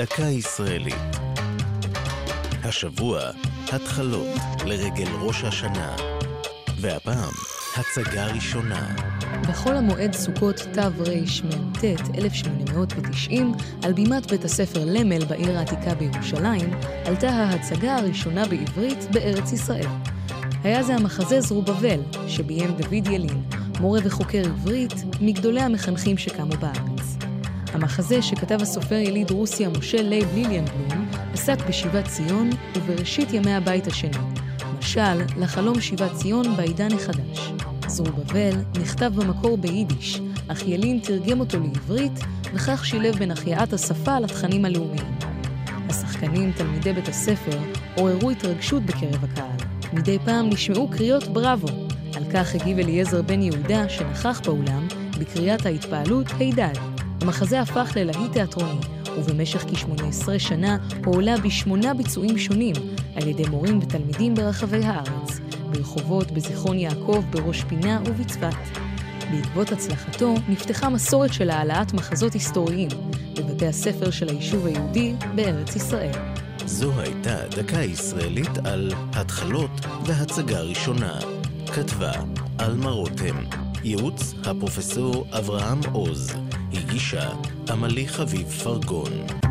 דקה ישראלית. השבוע, התחלות לרגל ראש השנה. והפעם, הצגה ראשונה. בחול המועד סוכות תרמ"ט 1890, על בימת בית הספר למל בעיר העתיקה בירושלים, עלתה ההצגה הראשונה בעברית בארץ ישראל. היה זה המחזה זרובבל, שביים דוד ילין, מורה וחוקר עברית, מגדולי המחנכים שקמו בארץ. המחזה שכתב הסופר יליד רוסיה משה לייב ליליאנבלום עסק בשיבת ציון ובראשית ימי הבית השני. משל לחלום שיבת ציון בעידן החדש. זרובבל נכתב במקור ביידיש, אך ילין תרגם אותו לעברית, וכך שילב בין החייאת השפה לתכנים הלאומיים. השחקנים, תלמידי בית הספר, עוררו התרגשות בקרב הקהל. מדי פעם נשמעו קריאות בראבו. על כך הגיב אליעזר בן יהודה, שנכח באולם, בקריאת ההתפעלות הידד. המחזה הפך ללהיט תיאטרוני, ובמשך כ-18 שנה הועלה בשמונה ביצועים שונים על ידי מורים ותלמידים ברחבי הארץ, ברחובות, בזיכרון יעקב, בראש פינה ובצפת. בעקבות הצלחתו נפתחה מסורת של העלאת מחזות היסטוריים בבתי הספר של היישוב היהודי בארץ ישראל. זו הייתה דקה ישראלית על התחלות והצגה ראשונה. כתבה עלמה רותם, ייעוץ הפרופסור אברהם עוז, הגישה עמלי חביב פרגון.